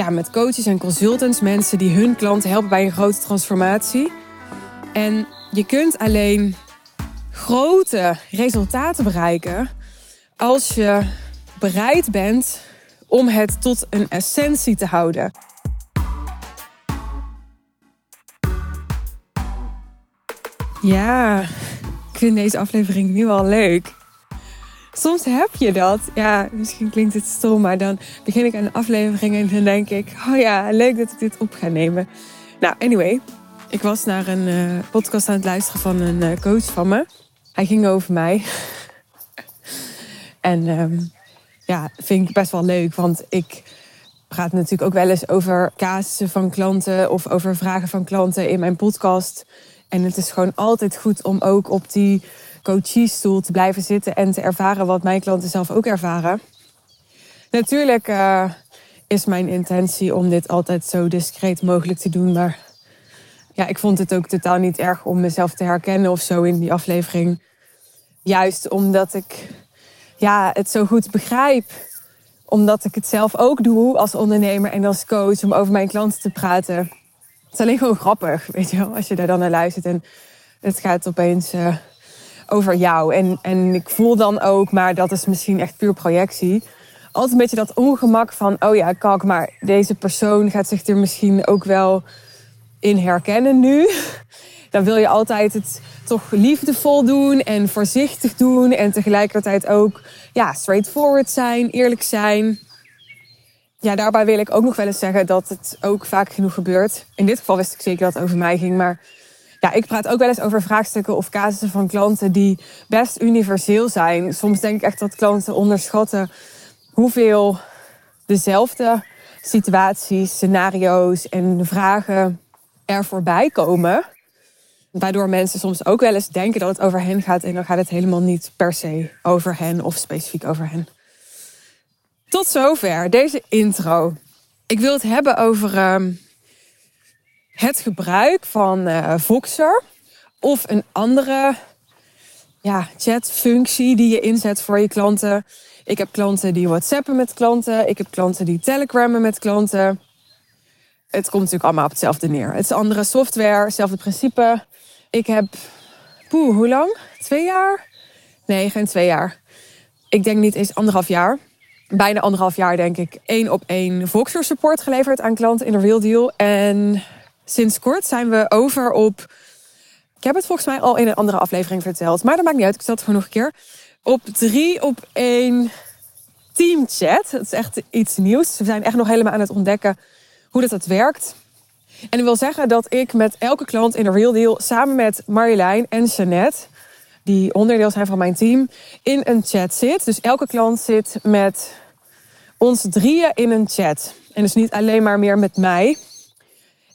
ja, met coaches en consultants, mensen die hun klanten helpen bij een grote transformatie. En je kunt alleen grote resultaten bereiken als je bereid bent om het tot een essentie te houden. Ja, ik vind deze aflevering nu al leuk. Soms heb je dat. Ja, misschien klinkt het stom, maar dan begin ik aan de aflevering en dan denk ik: oh ja, leuk dat ik dit op ga nemen. Nou, anyway, ik was naar een uh, podcast aan het luisteren van een uh, coach van me. Hij ging over mij. en um, ja, vind ik best wel leuk, want ik praat natuurlijk ook wel eens over casussen van klanten of over vragen van klanten in mijn podcast. En het is gewoon altijd goed om ook op die coachiestoel te blijven zitten en te ervaren wat mijn klanten zelf ook ervaren. Natuurlijk uh, is mijn intentie om dit altijd zo discreet mogelijk te doen, maar ja, ik vond het ook totaal niet erg om mezelf te herkennen of zo in die aflevering. Juist omdat ik ja, het zo goed begrijp. Omdat ik het zelf ook doe als ondernemer en als coach om over mijn klanten te praten. Het is alleen gewoon grappig, weet je wel, als je daar dan naar luistert en het gaat opeens uh, over jou. En, en ik voel dan ook, maar dat is misschien echt puur projectie. Altijd een beetje dat ongemak van, oh ja, kak, maar deze persoon gaat zich er misschien ook wel in herkennen nu. Dan wil je altijd het toch liefdevol doen en voorzichtig doen. En tegelijkertijd ook ja, straightforward zijn, eerlijk zijn. Ja, daarbij wil ik ook nog wel eens zeggen dat het ook vaak genoeg gebeurt. In dit geval wist ik zeker dat het over mij ging, maar ja, ik praat ook wel eens over vraagstukken of casussen van klanten die best universeel zijn. Soms denk ik echt dat klanten onderschatten hoeveel dezelfde situaties, scenario's en vragen er voorbij komen. Waardoor mensen soms ook wel eens denken dat het over hen gaat en dan gaat het helemaal niet per se over hen of specifiek over hen. Tot zover deze intro. Ik wil het hebben over uh, het gebruik van uh, Voxer of een andere ja, chatfunctie die je inzet voor je klanten. Ik heb klanten die WhatsAppen met klanten. Ik heb klanten die Telegrammen met klanten. Het komt natuurlijk allemaal op hetzelfde neer. Het is andere software, hetzelfde principe. Ik heb, poeh, hoe lang? Twee jaar? Nee, geen twee jaar. Ik denk niet eens anderhalf jaar. Bijna anderhalf jaar, denk ik. één op één Voxer support geleverd aan klanten in de Real Deal. En sinds kort zijn we over op. Ik heb het volgens mij al in een andere aflevering verteld. Maar dat maakt niet uit. Ik zal het gewoon nog een keer. Op drie op één teamchat. Dat is echt iets nieuws. We zijn echt nog helemaal aan het ontdekken hoe dat, dat werkt. En dat wil zeggen dat ik met elke klant in de Real Deal samen met Marjolein en Jeannette, die onderdeel zijn van mijn team, in een chat zit. Dus elke klant zit met ons drieën in een chat. En dus niet alleen maar meer met mij.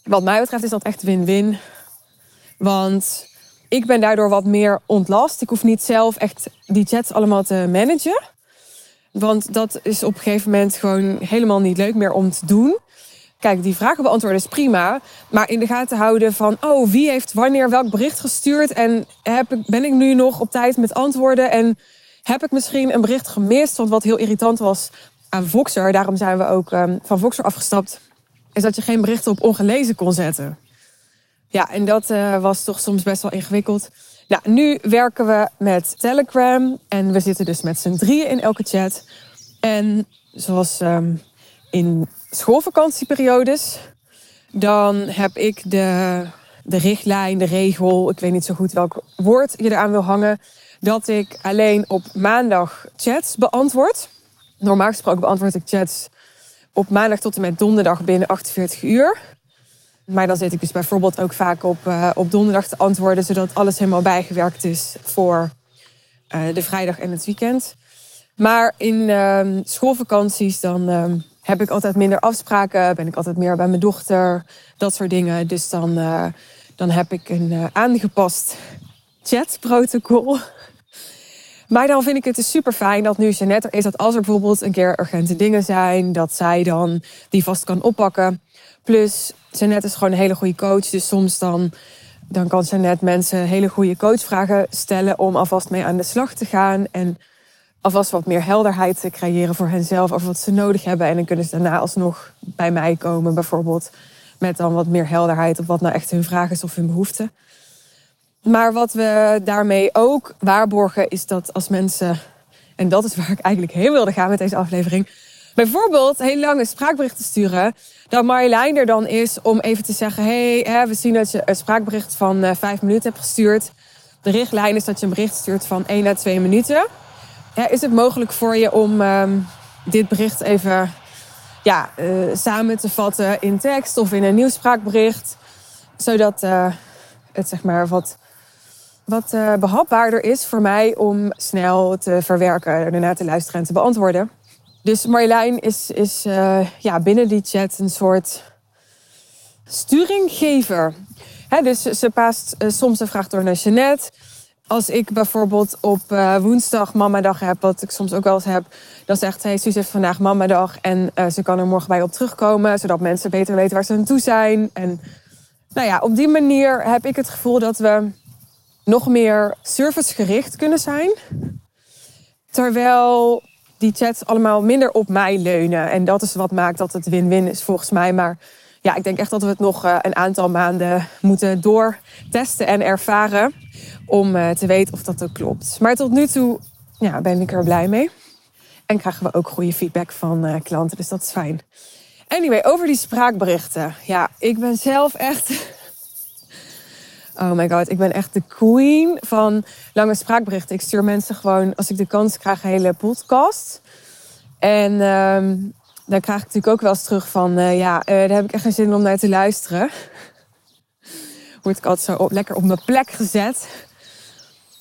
Wat mij betreft is dat echt win-win. Want ik ben daardoor wat meer ontlast. Ik hoef niet zelf echt die chats allemaal te managen. Want dat is op een gegeven moment gewoon helemaal niet leuk meer om te doen. Kijk, die vragen beantwoorden is prima. Maar in de gaten houden van, oh, wie heeft wanneer welk bericht gestuurd? En heb ik, ben ik nu nog op tijd met antwoorden? En heb ik misschien een bericht gemist? Want wat heel irritant was aan Voxer, daarom zijn we ook um, van Voxer afgestapt, is dat je geen berichten op ongelezen kon zetten. Ja, en dat uh, was toch soms best wel ingewikkeld. Nou, nu werken we met Telegram en we zitten dus met z'n drieën in elke chat. En zoals um, in schoolvakantieperiodes, dan heb ik de, de richtlijn, de regel, ik weet niet zo goed welk woord je eraan wil hangen, dat ik alleen op maandag chats beantwoord. Normaal gesproken beantwoord ik chats op maandag tot en met donderdag binnen 48 uur. Maar dan zit ik dus bijvoorbeeld ook vaak op, uh, op donderdag te antwoorden, zodat alles helemaal bijgewerkt is voor uh, de vrijdag en het weekend. Maar in uh, schoolvakanties dan ehm, heb ik altijd minder afspraken, ben ik altijd meer bij mijn dochter, dat soort dingen. Dus dan, uh, dan heb ik een aangepast chatprotocol. Maar dan vind ik het dus super fijn dat nu Jeannette is dat als er bijvoorbeeld een keer urgente dingen zijn, dat zij dan die vast kan oppakken. Plus, Jeannette is gewoon een hele goede coach. Dus soms dan, dan kan Jeannette mensen hele goede coachvragen stellen om alvast mee aan de slag te gaan. En alvast wat meer helderheid te creëren voor henzelf over wat ze nodig hebben. En dan kunnen ze daarna alsnog bij mij komen, bijvoorbeeld. Met dan wat meer helderheid op wat nou echt hun vraag is of hun behoefte. Maar wat we daarmee ook waarborgen is dat als mensen, en dat is waar ik eigenlijk heen wilde gaan met deze aflevering, bijvoorbeeld heel lange spraakberichten sturen, dat Marjolein er dan is om even te zeggen: hey, we zien dat je een spraakbericht van uh, vijf minuten hebt gestuurd. De richtlijn is dat je een bericht stuurt van 1 à 2 minuten. is het mogelijk voor je om ehm, dit bericht even ja, uh, samen te vatten in tekst of in een nieuw spraakbericht? Zodat uh, het zeg maar wat wat uh, behapbaarder is voor mij om snel te verwerken, ernaar te luisteren en te beantwoorden. Dus Marjolein is, is uh, ja, binnen die chat een soort sturinggever. Hè, dus ze paast uh, soms een vraag door naar Jeannette. Als ik bijvoorbeeld op woensdag mamadag heb, wat ik soms ook wel eens heb, dan zegt hey, Suus heeft vandaag mamadag en ze kan er morgen bij op terugkomen, zodat mensen beter weten waar ze aan toe zijn. En nou ja, op die manier heb ik het gevoel dat we nog meer servicegericht kunnen zijn. Terwijl die chats allemaal minder op mij leunen. En dat is wat maakt dat het win-win is volgens mij. Maar ja, ik denk echt dat we het nog eh, een aantal maanden moeten doortesten en ervaren. Om eh, te weten of dat ook klopt. Maar tot nu toe ja, ben ik er blij mee. En krijgen we ook goede feedback van uh, klanten. Dus dat is fijn. Anyway, over die spraakberichten. Ja, ik ben zelf echt Oh my god, ik ben echt de queen van lange spraakberichten. Ik stuur mensen gewoon, als ik de kans krijg, een hele podcast. En um, dan krijg ik natuurlijk ook wel eens terug van... Uh, ja, uh, daar heb ik echt geen zin om naar te luisteren. Word ik altijd zo lekker op mijn plek gezet.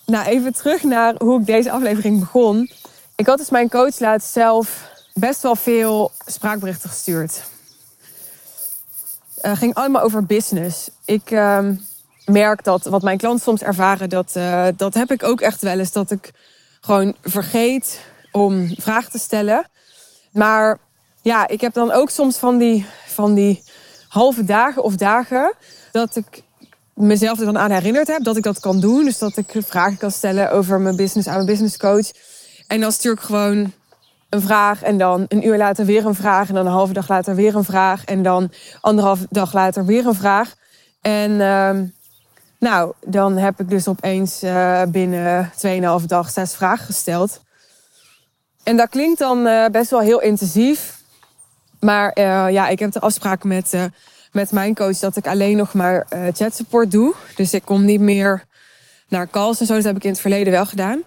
Nou, even terug naar hoe ik deze aflevering begon. Ik had dus mijn coach laatst zelf best wel veel spraakberichten gestuurd. Uh, ging allemaal over business. Ik... Uh, merk dat wat mijn klanten soms ervaren, dat, uh, dat heb ik ook echt wel eens. Dat ik gewoon vergeet om vragen te stellen. Maar ja, ik heb dan ook soms van die, van die halve dagen of dagen dat ik mezelf er dan aan herinnerd heb dat ik dat kan doen. Dus dat ik vragen kan stellen over mijn business aan mijn business coach. En dan stuur ik gewoon een vraag en dan een uur later weer een vraag. En dan een halve dag later weer een vraag. En dan anderhalf dag later weer een vraag. En uh, nou, dan heb ik dus opeens uh, binnen 2,5 dag zes vragen gesteld. En dat klinkt dan uh, best wel heel intensief. Maar uh, ja, ik heb de afspraak met, met mijn coach dat ik alleen nog maar chat support doe. Dus ik kom niet meer naar calls en zo. Dat heb ik in het verleden wel gedaan.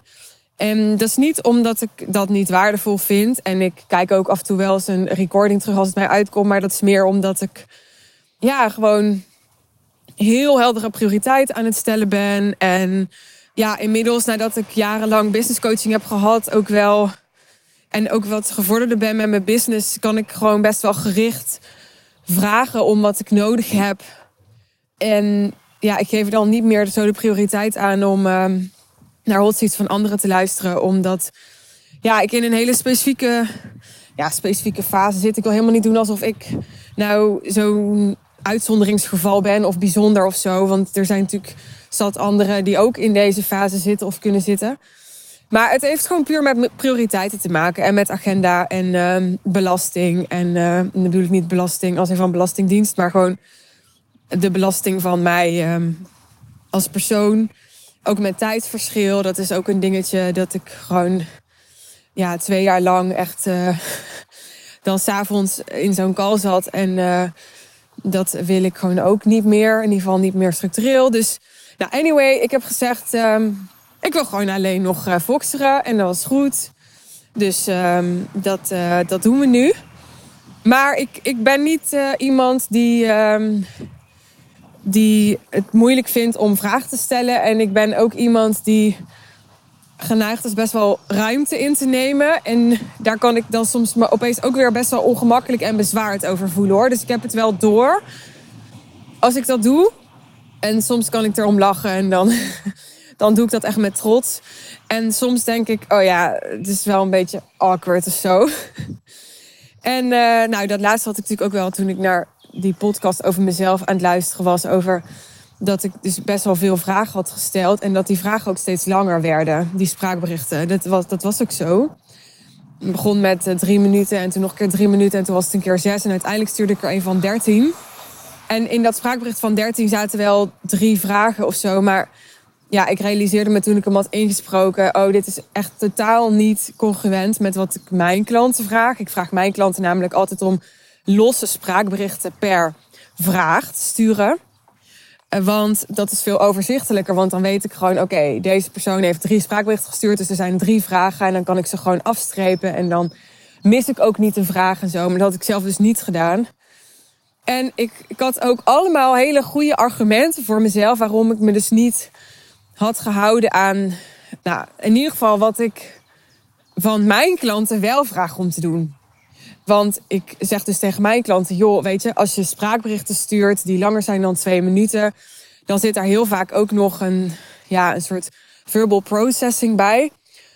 En dat is niet omdat ik dat niet waardevol vind. En ik kijk ook af en toe wel eens een recording terug als het mij uitkomt. Maar dat is meer omdat ik ja, gewoon heel heldere prioriteit aan het stellen ben. En ja, inmiddels nadat ik jarenlang business coaching heb gehad, ook wel. En ook wat gevorderder ben met mijn business, kan ik gewoon best wel gericht vragen om wat ik nodig heb. En ja, ik geef er dan niet meer zo de prioriteit aan om uh, naar hotseats van anderen te luisteren. Omdat ja, ik in een hele specifieke, ja, specifieke fase zit. Ik wil helemaal niet doen alsof ik nou zo'n uitzonderingsgeval ben of bijzonder of zo. Want er zijn natuurlijk zat anderen die ook in deze fase zitten of kunnen zitten. Maar het heeft gewoon puur met prioriteiten te maken. En met agenda en uh, belasting. En uh, bedoel ik niet belasting als een van belastingdienst. Maar gewoon de belasting van mij um, als persoon. Ook met tijdverschil. Dat is ook een dingetje dat ik gewoon ja, twee jaar lang echt... Uh, dan s'avonds in zo'n call zat en dat wil ik gewoon ook niet meer. In ieder geval niet meer structureel. Dus nou, anyway, ik heb gezegd... Um, ik wil gewoon alleen nog uh, foxeren. En dat was goed. Dus um, dat, uh, dat doen we nu. Maar ik, ik ben niet uh, iemand die, um, die het moeilijk vindt om vragen te stellen. En ik ben ook iemand die geneigd is best wel ruimte in te nemen. En daar kan ik dan soms me opeens ook weer best wel ongemakkelijk en bezwaard over voelen hoor. Dus ik heb het wel door. Als ik dat doe. En soms kan ik erom lachen en dan, dan doe ik dat echt met trots. En soms denk ik, oh ja, het is wel een beetje awkward of zo. En uh, nou, dat laatste had ik natuurlijk ook wel toen ik naar die podcast over mezelf aan het luisteren was. Over dat ik dus best wel veel vragen had gesteld. En dat die vragen ook steeds langer werden, die spraakberichten. Dat was, dat was ook zo. Het begon met uh, drie minuten en toen nog een keer drie minuten. En toen was het een keer zes. En uiteindelijk stuurde ik er een van dertien. En in dat spraakbericht van dertien zaten wel drie vragen of zo. Maar ja, ik realiseerde me toen ik hem had ingesproken... oh, dit is echt totaal niet congruent met wat ik mijn klanten vraag. Ik vraag mijn klanten namelijk altijd om losse spraakberichten per vraag te sturen. Eh, want dat is veel overzichtelijker. Want dan weet ik gewoon, oké, deze persoon heeft drie spraakberichten gestuurd. Dus er zijn drie vragen. En dan kan ik ze gewoon afstrepen. En dan mis ik ook niet een vraag en zo. Maar dat had ik zelf dus niet gedaan. En ik, ik had ook allemaal hele goede argumenten voor mezelf. Waarom ik me dus niet had gehouden aan, nou, in ieder geval wat ik van mijn klanten wel vraag om te doen. Want ik zeg dus tegen mijn klanten: joh, weet je, als je spraakberichten stuurt die langer zijn dan twee minuten, dan zit daar heel vaak ook nog een, ja, een soort verbal processing bij.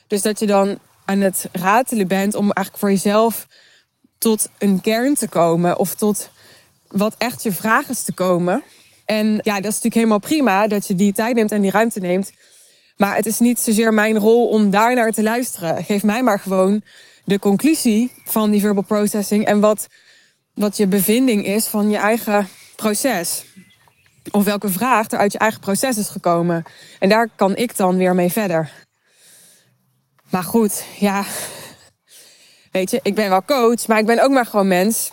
Dus dat je dan aan het ratelen bent om eigenlijk voor jezelf tot een kern te komen of tot wat echt je vraag is te komen. En ja, dat is natuurlijk helemaal prima dat je die tijd neemt en die ruimte neemt. Maar het is niet zozeer mijn rol om daar naar te luisteren. Geef mij maar gewoon de conclusie van die verbal processing en wat, wat je bevinding is van je eigen proces. Of welke vraag er uit je eigen proces is gekomen. En daar kan ik dan weer mee verder. Maar goed, ja. Weet je, ik ben wel coach, maar ik ben ook maar gewoon mens.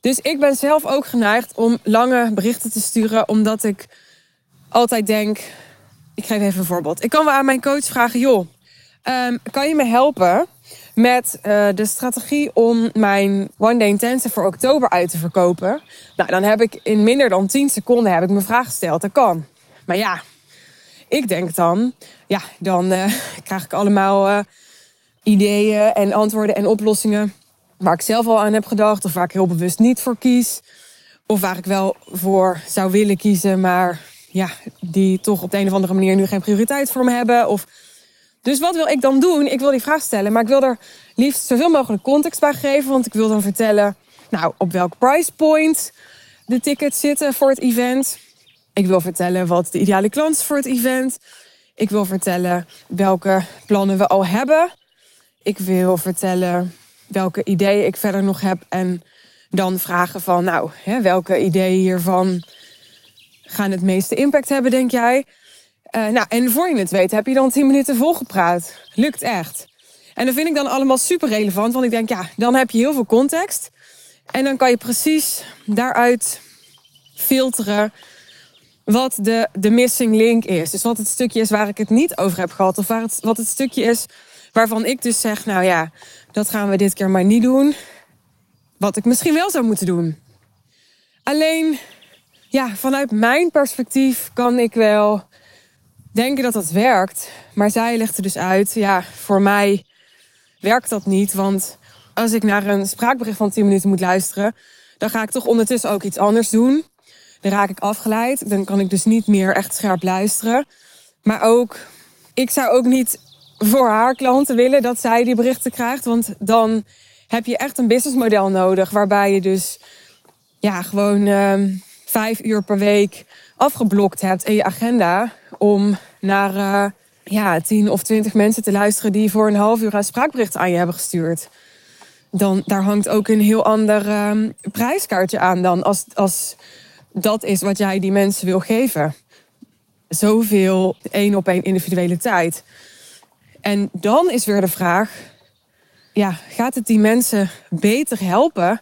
Dus ik ben zelf ook geneigd om lange berichten te sturen, omdat ik altijd denk. Ik geef even een voorbeeld. Ik kan wel aan mijn coach vragen: joh, um, kan je me helpen met uh, de strategie om mijn One Day Intensive voor oktober uit te verkopen. Nou, dan heb ik in minder dan 10 seconden heb ik mijn vraag gesteld. Dat kan. Maar ja, ik denk dan, ja, dan uh, krijg ik allemaal uh, ideeën en antwoorden en oplossingen waar ik zelf al aan heb gedacht of waar ik heel bewust niet voor kies. Of waar ik wel voor zou willen kiezen, maar ja, die toch op de een of andere manier nu geen prioriteit voor me hebben. Of dus wat wil ik dan doen? Ik wil die vraag stellen, maar ik wil er liefst zoveel mogelijk context bij geven. Want ik wil dan vertellen, nou, op welk price point de tickets zitten voor het event. Ik wil vertellen wat de ideale klant is voor het event. Ik wil vertellen welke plannen we al hebben. Ik wil vertellen welke ideeën ik verder nog heb. En dan vragen van, nou, hè, welke ideeën hiervan gaan het meeste impact hebben, denk jij? Uh, nou, en voor je het weet heb je dan 10 minuten volgepraat. Lukt echt. En dat vind ik dan allemaal super relevant, want ik denk, ja, dan heb je heel veel context. En dan kan je precies daaruit filteren wat de, de missing link is. Dus wat het stukje is waar ik het niet over heb gehad. Of waar het, wat het stukje is waarvan ik dus zeg, nou ja, dat gaan we dit keer maar niet doen. Wat ik misschien wel zou moeten doen. Alleen, ja, vanuit mijn perspectief kan ik wel denken dat dat werkt. Maar zij legt er dus uit, ja, voor mij werkt dat niet. Want als ik naar een spraakbericht van 10 minuten moet luisteren, dan ga ik toch ondertussen ook iets anders doen. Dan raak ik afgeleid. Dan kan ik dus niet meer echt scherp luisteren. Maar ook, ik zou ook niet voor haar klanten willen dat zij die berichten krijgt. Want dan heb je echt een businessmodel nodig. Waarbij je dus ja, gewoon uh, vijf uur per week afgeblokt hebt in je agenda om naar uh, ja, 10 of 20 mensen te luisteren die voor een half uur een spraakbericht aan je hebben gestuurd. Dan daar hangt ook een heel ander uh, prijskaartje aan dan als, als dat is wat jij die mensen wil geven. Zoveel één op één individuele tijd. En dan is weer de vraag: ja, gaat het die mensen beter helpen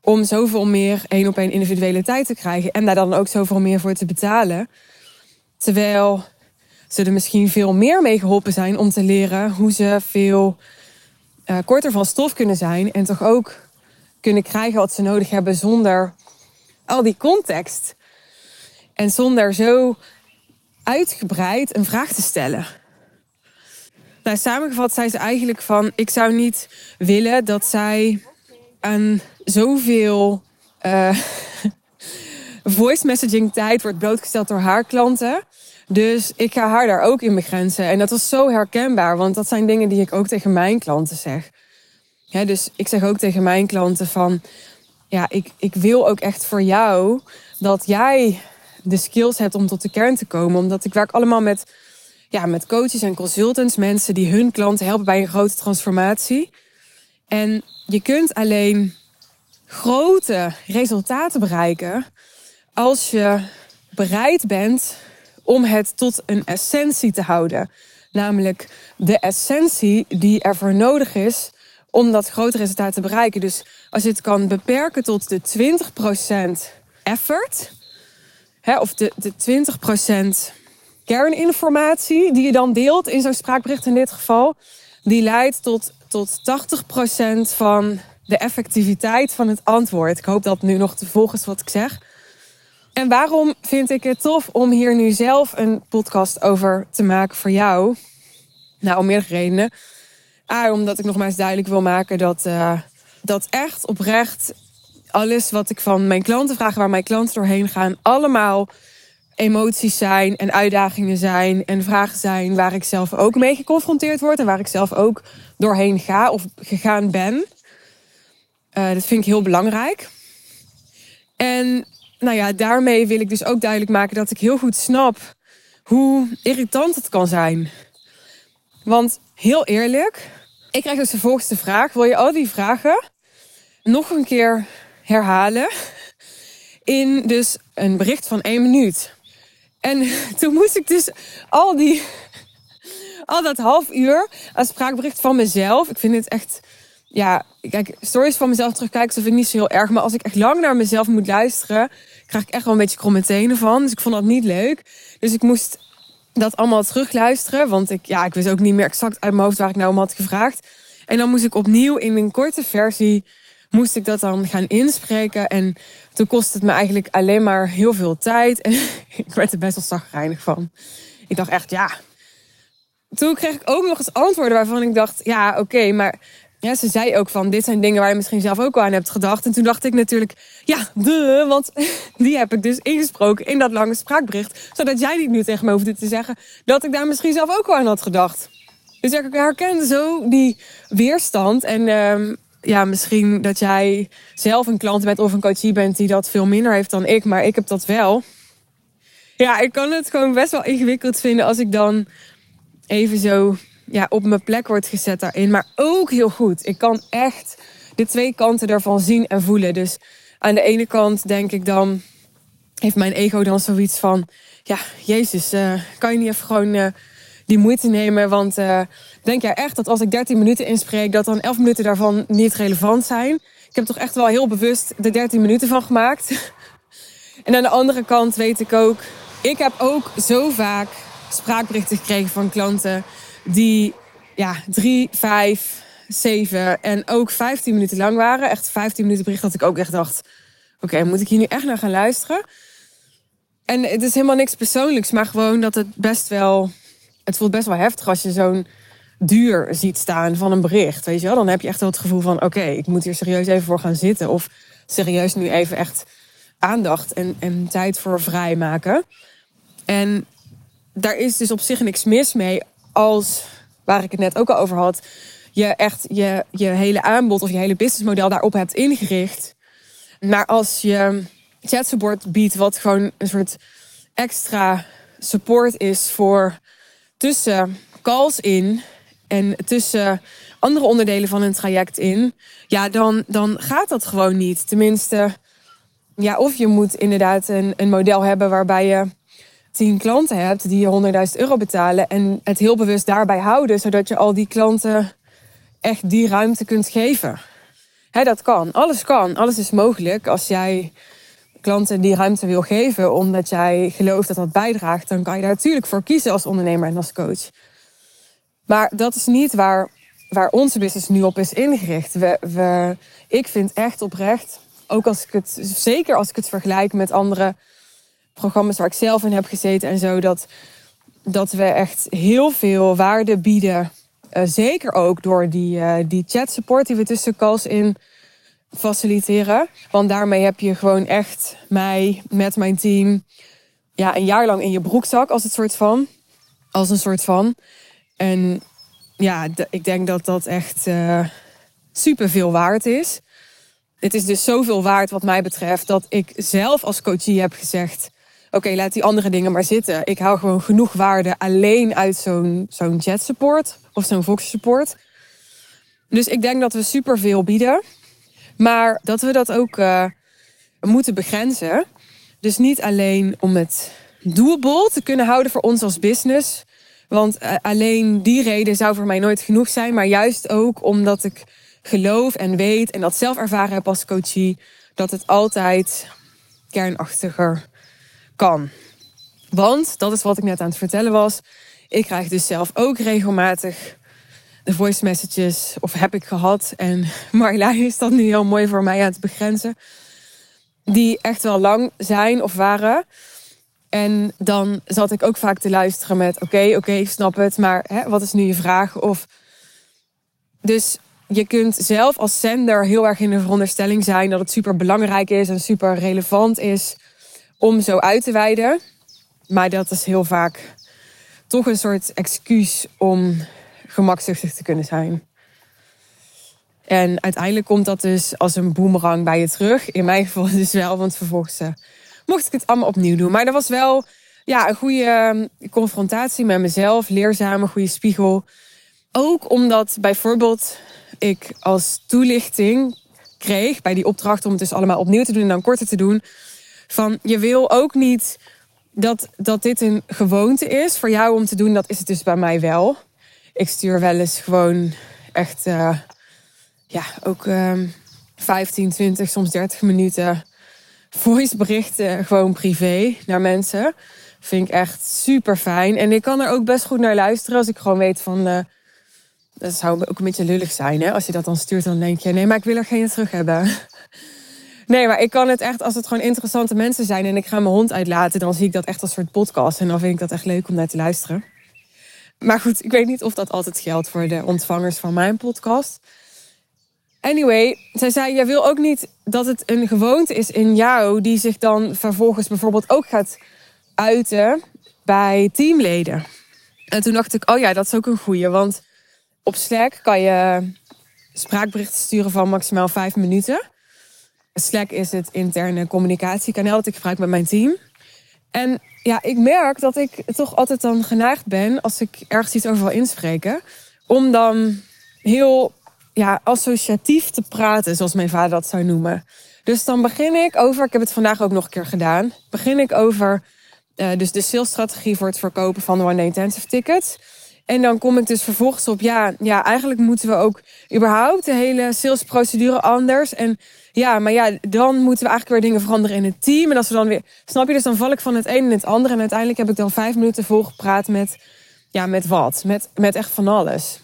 om zoveel meer één op één individuele tijd te krijgen en daar dan ook zoveel meer voor te betalen? Terwijl ze er misschien veel meer mee geholpen zijn om te leren hoe ze veel uh, korter van stof kunnen zijn en toch ook kunnen krijgen wat ze nodig hebben zonder al die context. En zonder zo uitgebreid een vraag te stellen. Nou, samengevat zei ze eigenlijk van: ik zou niet willen dat zij aan zoveel uh, voice messaging tijd wordt blootgesteld door haar klanten. Dus ik ga haar daar ook in begrenzen. En dat was zo herkenbaar, want dat zijn dingen die ik ook tegen mijn klanten zeg. Dus ik zeg ook tegen mijn klanten van, ja, ik, ik wil ook echt voor jou dat jij de skills hebt om tot de kern te komen. Omdat ik werk allemaal met, ja, met coaches en consultants, mensen die hun klanten helpen bij een grote transformatie. En je kunt alleen grote resultaten bereiken als je bereid bent om het tot een essentie te houden. Namelijk de essentie die ervoor nodig is om dat grote resultaat te bereiken. Dus als je het kan beperken tot de 20% effort, hè, of de, de 20% kerninformatie die je dan deelt in zo'n spraakbericht in dit geval, die leidt tot, tot 80% van de effectiviteit van het antwoord. Ik hoop dat nu nog te volgen is wat ik zeg. En waarom vind ik het tof om hier nu zelf een podcast over te maken voor jou? Nou, om meerdere redenen. A, omdat ik nogmaals duidelijk wil maken dat, uh, dat echt oprecht alles wat ik van mijn klanten vraag, waar mijn klanten doorheen gaan, allemaal emoties zijn en uitdagingen zijn en vragen zijn waar ik zelf ook mee geconfronteerd word en waar ik zelf ook doorheen ga of gegaan ben. Uh, dat vind ik heel belangrijk. En nou ja, daarmee wil ik dus ook duidelijk maken dat ik heel goed snap hoe irritant het kan zijn. Want heel eerlijk, ik krijg dus de volgende vraag. Wil je al die vragen nog een keer herhalen in dus een bericht van één minuut? En toen moest ik dus al die, al dat half uur aan spraakbericht van mezelf. Ik vind het echt, ja, kijk, stories van mezelf terugkijken, dat vind ik niet zo heel erg. Maar als ik echt lang naar mezelf moet luisteren, krijg ik echt wel een beetje kromme tenen van. Dus ik vond dat niet leuk. Dus ik moest dat allemaal terugluisteren. Want ik, ja, ik wist ook niet meer exact uit mijn hoofd waar ik nou om had gevraagd. En dan moest ik opnieuw in een korte versie moest ik dat dan gaan inspreken. En toen kostte het me eigenlijk alleen maar heel veel tijd. En ik werd er best wel zagrijnig van. Ik dacht echt, ja. Toen kreeg ik ook nog eens antwoorden waarvan ik dacht, ja, oké, maar ja, ze zei ook van, dit zijn dingen waar je misschien zelf ook al aan hebt gedacht. En toen dacht ik natuurlijk, ja, de, want die heb ik dus ingesproken in dat lange spraakbericht. Zodat jij niet nu tegen me hoefde te zeggen dat ik daar misschien zelf ook al aan had gedacht. Dus ik herkende zo die weerstand. En um, ja, misschien dat jij zelf een klant bent of een coachie bent die dat veel minder heeft dan ik. Maar ik heb dat wel. Ja, ik kan het gewoon best wel ingewikkeld vinden als ik dan even zo ja, op mijn plek wordt gezet daarin. Maar ook heel goed. Ik kan echt de twee kanten ervan zien en voelen. Dus aan de ene kant denk ik dan, heeft mijn ego dan zoiets van: ja, Jezus, uh, kan je niet even gewoon uh, die moeite nemen? Want uh, denk jij echt dat als ik 13 minuten inspreek, dat dan 11 minuten daarvan niet relevant zijn? Ik heb toch echt wel heel bewust de 13 minuten van gemaakt. en aan de andere kant weet ik ook, ik heb ook zo vaak spraakberichten gekregen van klanten die ja, drie, vijf, zeven en ook 15 minuten lang waren. Echt 15 minuten bericht dat ik ook echt dacht: oké, moet ik hier nu echt naar gaan luisteren? En het is helemaal niks persoonlijks, maar gewoon dat het best wel. Het voelt best wel heftig als je zo'n duur ziet staan van een bericht. Weet je wel? Dan heb je echt wel het gevoel van: oké, ik moet hier serieus even voor gaan zitten. Of serieus nu even echt aandacht en, en tijd voor vrijmaken. En daar is dus op zich niks mis mee als, waar ik het net ook al over had, je echt je, je hele aanbod of je hele businessmodel daarop hebt ingericht. Maar als je chat support biedt, wat gewoon een soort extra support is voor tussen calls in en tussen andere onderdelen van een traject in, ja, dan, dan gaat dat gewoon niet. Tenminste, ja, of je moet inderdaad een, een model hebben waarbij je tien klanten hebt die je 100.000 euro betalen en het heel bewust daarbij houden, zodat je al die klanten echt die ruimte kunt geven. Hè, dat kan. Alles kan. Alles is mogelijk. Als jij klanten die ruimte wil geven omdat jij gelooft dat dat bijdraagt, dan kan je daar natuurlijk voor kiezen als ondernemer en als coach. Maar dat is niet waar, waar onze business nu op is ingericht. We, we, ik vind echt oprecht, ook als ik het, zeker als ik het vergelijk met andere programma's waar ik zelf in heb gezeten en zo, dat, dat we echt heel veel waarde bieden. Uh, zeker ook door die, uh, die chat support die we tussen calls in faciliteren. Want daarmee heb je gewoon echt mij met mijn team ja, een jaar lang in je broekzak als het soort van. Als een soort van. En ja, ik denk dat dat echt uh, super veel waard is. Het is dus zoveel waard wat mij betreft dat ik zelf als coachie heb gezegd oké, laat die andere dingen maar zitten. Ik hou gewoon genoeg waarde alleen uit zo'n zo'n jet support of zo'n Fox support. Dus ik denk dat we superveel bieden. Maar dat we dat ook uh, moeten begrenzen. Dus niet alleen om het doable te kunnen houden voor ons als business. Want uh, alleen die reden zou voor mij nooit genoeg zijn. Maar juist ook omdat ik geloof en weet en dat zelf ervaren heb als coachie. Dat het altijd kernachtiger kan. Want, dat is wat ik net aan het vertellen was. Ik krijg dus zelf ook regelmatig de voice messages, of heb ik gehad. En Marjolein is dat nu heel mooi voor mij aan het begrenzen. Die echt wel lang zijn of waren. En dan zat ik ook vaak te luisteren met: Oké, oké, ik snap het, maar hè, wat is nu je vraag? Of dus je kunt zelf als zender heel erg in de veronderstelling zijn dat het super belangrijk is en super relevant is om zo uit te wijden. Maar dat is heel vaak toch een soort excuus om gemakzuchtig te kunnen zijn. En uiteindelijk komt dat dus als een boemerang bij je terug. In mijn geval dus wel, want vervolgens uh, mocht ik het allemaal opnieuw doen. Maar dat was wel ja, een goede ehm, confrontatie met mezelf, leerzame, goede spiegel. Ook omdat bijvoorbeeld ik als toelichting kreeg bij die opdracht om het dus allemaal opnieuw te doen en dan korter te doen. Van je wil ook niet dat, dat dit een gewoonte is voor jou om te doen. Dat is het dus bij mij wel. Ik stuur wel eens gewoon echt, uh, ja, ook uh, 15, 20, soms 30 minuten voiceberichten gewoon privé naar mensen. Vind ik echt super fijn. En ik kan er ook best goed naar luisteren als ik gewoon weet van. Uh, dat zou ook een beetje lullig zijn, hè? Als je dat dan stuurt, dan denk je: nee, maar ik wil er geen terug hebben. Nee, maar ik kan het echt, als het gewoon interessante mensen zijn en ik ga mijn hond uitlaten, dan zie ik dat echt als soort podcast. En dan vind ik dat echt leuk om naar te luisteren. Maar goed, ik weet niet of dat altijd geldt voor de ontvangers van mijn podcast. Anyway, zij zei: Jij wil ook niet dat het een gewoonte is in jou, die zich dan vervolgens bijvoorbeeld ook gaat uiten bij teamleden. En toen dacht ik: Oh ja, dat is ook een goeie. Want op Slack kan je spraakberichten sturen van maximaal vijf minuten. Slack is het interne communicatiekanaal dat ik gebruik met mijn team. En ja, ik merk dat ik toch altijd dan geneigd ben als ik ergens iets over wil inspreken, om dan heel ja, associatief te praten, zoals mijn vader dat zou noemen. Dus dan begin ik over, ik heb het vandaag ook nog een keer gedaan, begin ik over uh, dus de salesstrategie voor het verkopen van one-day intensive tickets. En dan kom ik dus vervolgens op, ja, ja, eigenlijk moeten we ook überhaupt de hele salesprocedure anders. En ja, maar ja, dan moeten we eigenlijk weer dingen veranderen in het team. En als we dan weer, snap je, dus dan val ik van het een in het andere. En uiteindelijk heb ik dan vijf minuten volgepraat met, ja, met wat? Met, met echt van alles.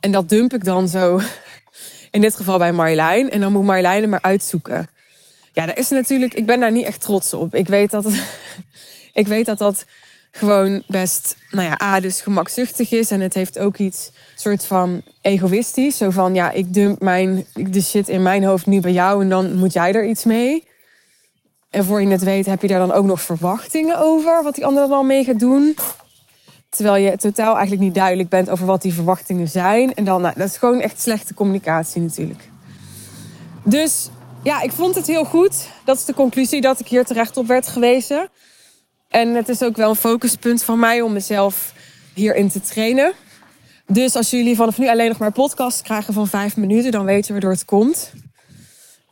En dat dump ik dan zo, in dit geval bij Marjolein. En dan moet Marjolein er maar uitzoeken. Ja, daar is natuurlijk, ik ben daar niet echt trots op. Ik weet dat ik weet dat dat gewoon best, nou ja, A, dus gemakzuchtig is. En het heeft ook iets soort van egoïstisch. Zo van, ja, ik dump mijn, de shit in mijn hoofd nu bij jou en dan moet jij er iets mee. En voor je het weet heb je daar dan ook nog verwachtingen over wat die ander dan mee gaat doen. Terwijl je totaal eigenlijk niet duidelijk bent over wat die verwachtingen zijn. En dan, nou, dat is gewoon echt slechte communicatie natuurlijk. Dus ja, ik vond het heel goed. Dat is de conclusie dat ik hier terecht op werd gewezen. En het is ook wel een focuspunt van mij om mezelf hierin te trainen. Dus als jullie vanaf nu alleen nog maar podcasts krijgen van vijf minuten, dan weten we waardoor het komt.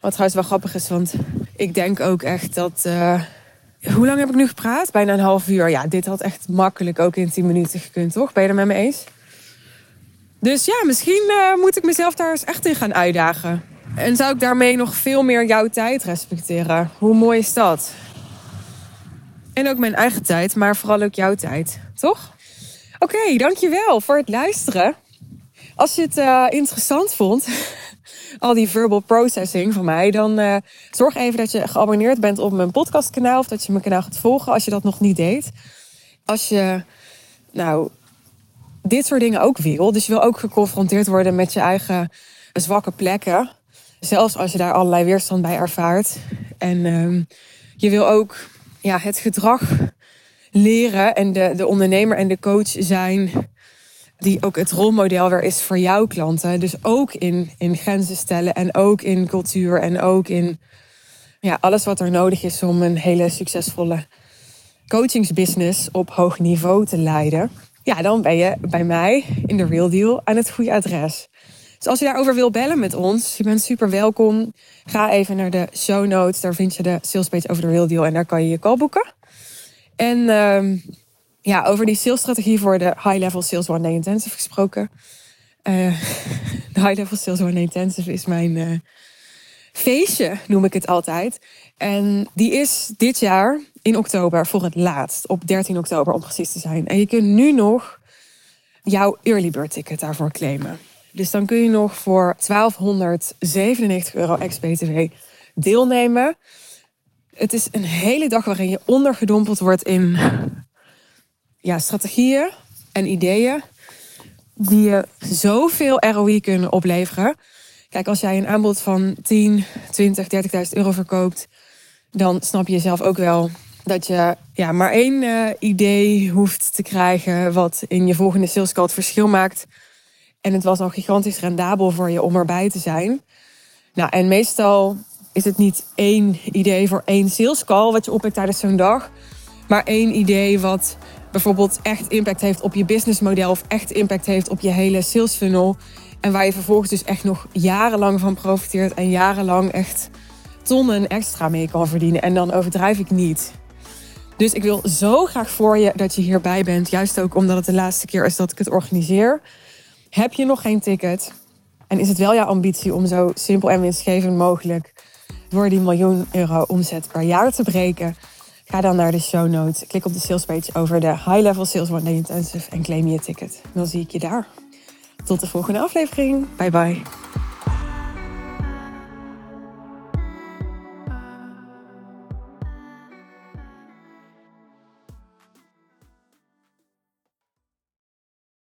Wat trouwens wel grappig is, want ik denk ook echt dat. Uh, hoe lang heb ik nu gepraat? Bijna een half uur. Ja, dit had echt makkelijk ook in tien minuten gekund, toch? Ben je er met me eens? Dus ja, misschien uh, moet ik mezelf daar eens echt in gaan uitdagen. En zou ik daarmee nog veel meer jouw tijd respecteren? Hoe mooi is dat? En ook mijn eigen tijd, maar vooral ook jouw tijd, toch? Oké, dankjewel voor het luisteren. Als je het uh, interessant vond, al die verbal processing van mij, dan uh, zorg even dat je geabonneerd bent op mijn podcastkanaal of dat je mijn kanaal gaat volgen als je dat nog niet deed. Als je nou dit soort dingen ook wil, dus je wil ook geconfronteerd worden met je eigen zwakke plekken, zelfs als je daar allerlei weerstand bij ervaart. En um, je wil ook ja, het gedrag leren en de, de ondernemer en de coach zijn die ook het rolmodel weer is voor jouw klanten. Dus ook in, in grenzen stellen en ook in cultuur en ook in ja, alles wat er nodig is om een hele succesvolle coachingsbusiness op hoog niveau te leiden, ja, dan ben je bij mij in de Real Deal aan het goede adres. Dus als je daarover wil bellen met ons, je bent super welkom. Ga even naar de show notes. Daar vind je de salespage over de Real Deal en daar kan je je call boeken. En uh, ja, over die salesstrategie voor de High Level Sales One Day Intensive gesproken. Uh, de High Level Sales One Day Intensive is mijn uh, feestje, noem ik het altijd. En die is dit jaar in oktober voor het laatst. Op 13 oktober om precies te zijn. En je kunt nu nog jouw early bird ticket daarvoor claimen. Dus dan kun je nog voor 1297 euro ex-BTW deelnemen. Het is een hele dag waarin je ondergedompeld wordt in ja, strategieën en ideeën die je zoveel ROI kunnen opleveren. Kijk, als jij een aanbod van 10, 20, 30.000 euro verkoopt, dan snap je zelf ook wel dat je ja, maar één uh, idee hoeft te krijgen wat in je volgende sales call het verschil maakt. En het was al gigantisch rendabel voor je om erbij te zijn. Nou, en meestal is het niet één idee voor één sales call wat je oppikt tijdens zo'n dag. Maar één idee wat bijvoorbeeld echt impact heeft op je businessmodel of echt impact heeft op je hele sales funnel. En waar je vervolgens dus echt nog jarenlang van profiteert en jarenlang echt tonnen extra mee kan verdienen. En dan overdrijf ik niet. Dus ik wil zo graag voor je dat je hierbij bent. Juist ook omdat het de laatste keer is dat ik het organiseer. Heb je nog geen ticket? En is het wel jouw ambitie om zo simpel en winstgevend mogelijk door die miljoen euro omzet per jaar te breken? Ga dan naar de show notes. Klik op de sales page over de High Level Sales One Day Intensive en claim je ticket. Dan zie ik je daar. Tot de volgende aflevering. Bye bye.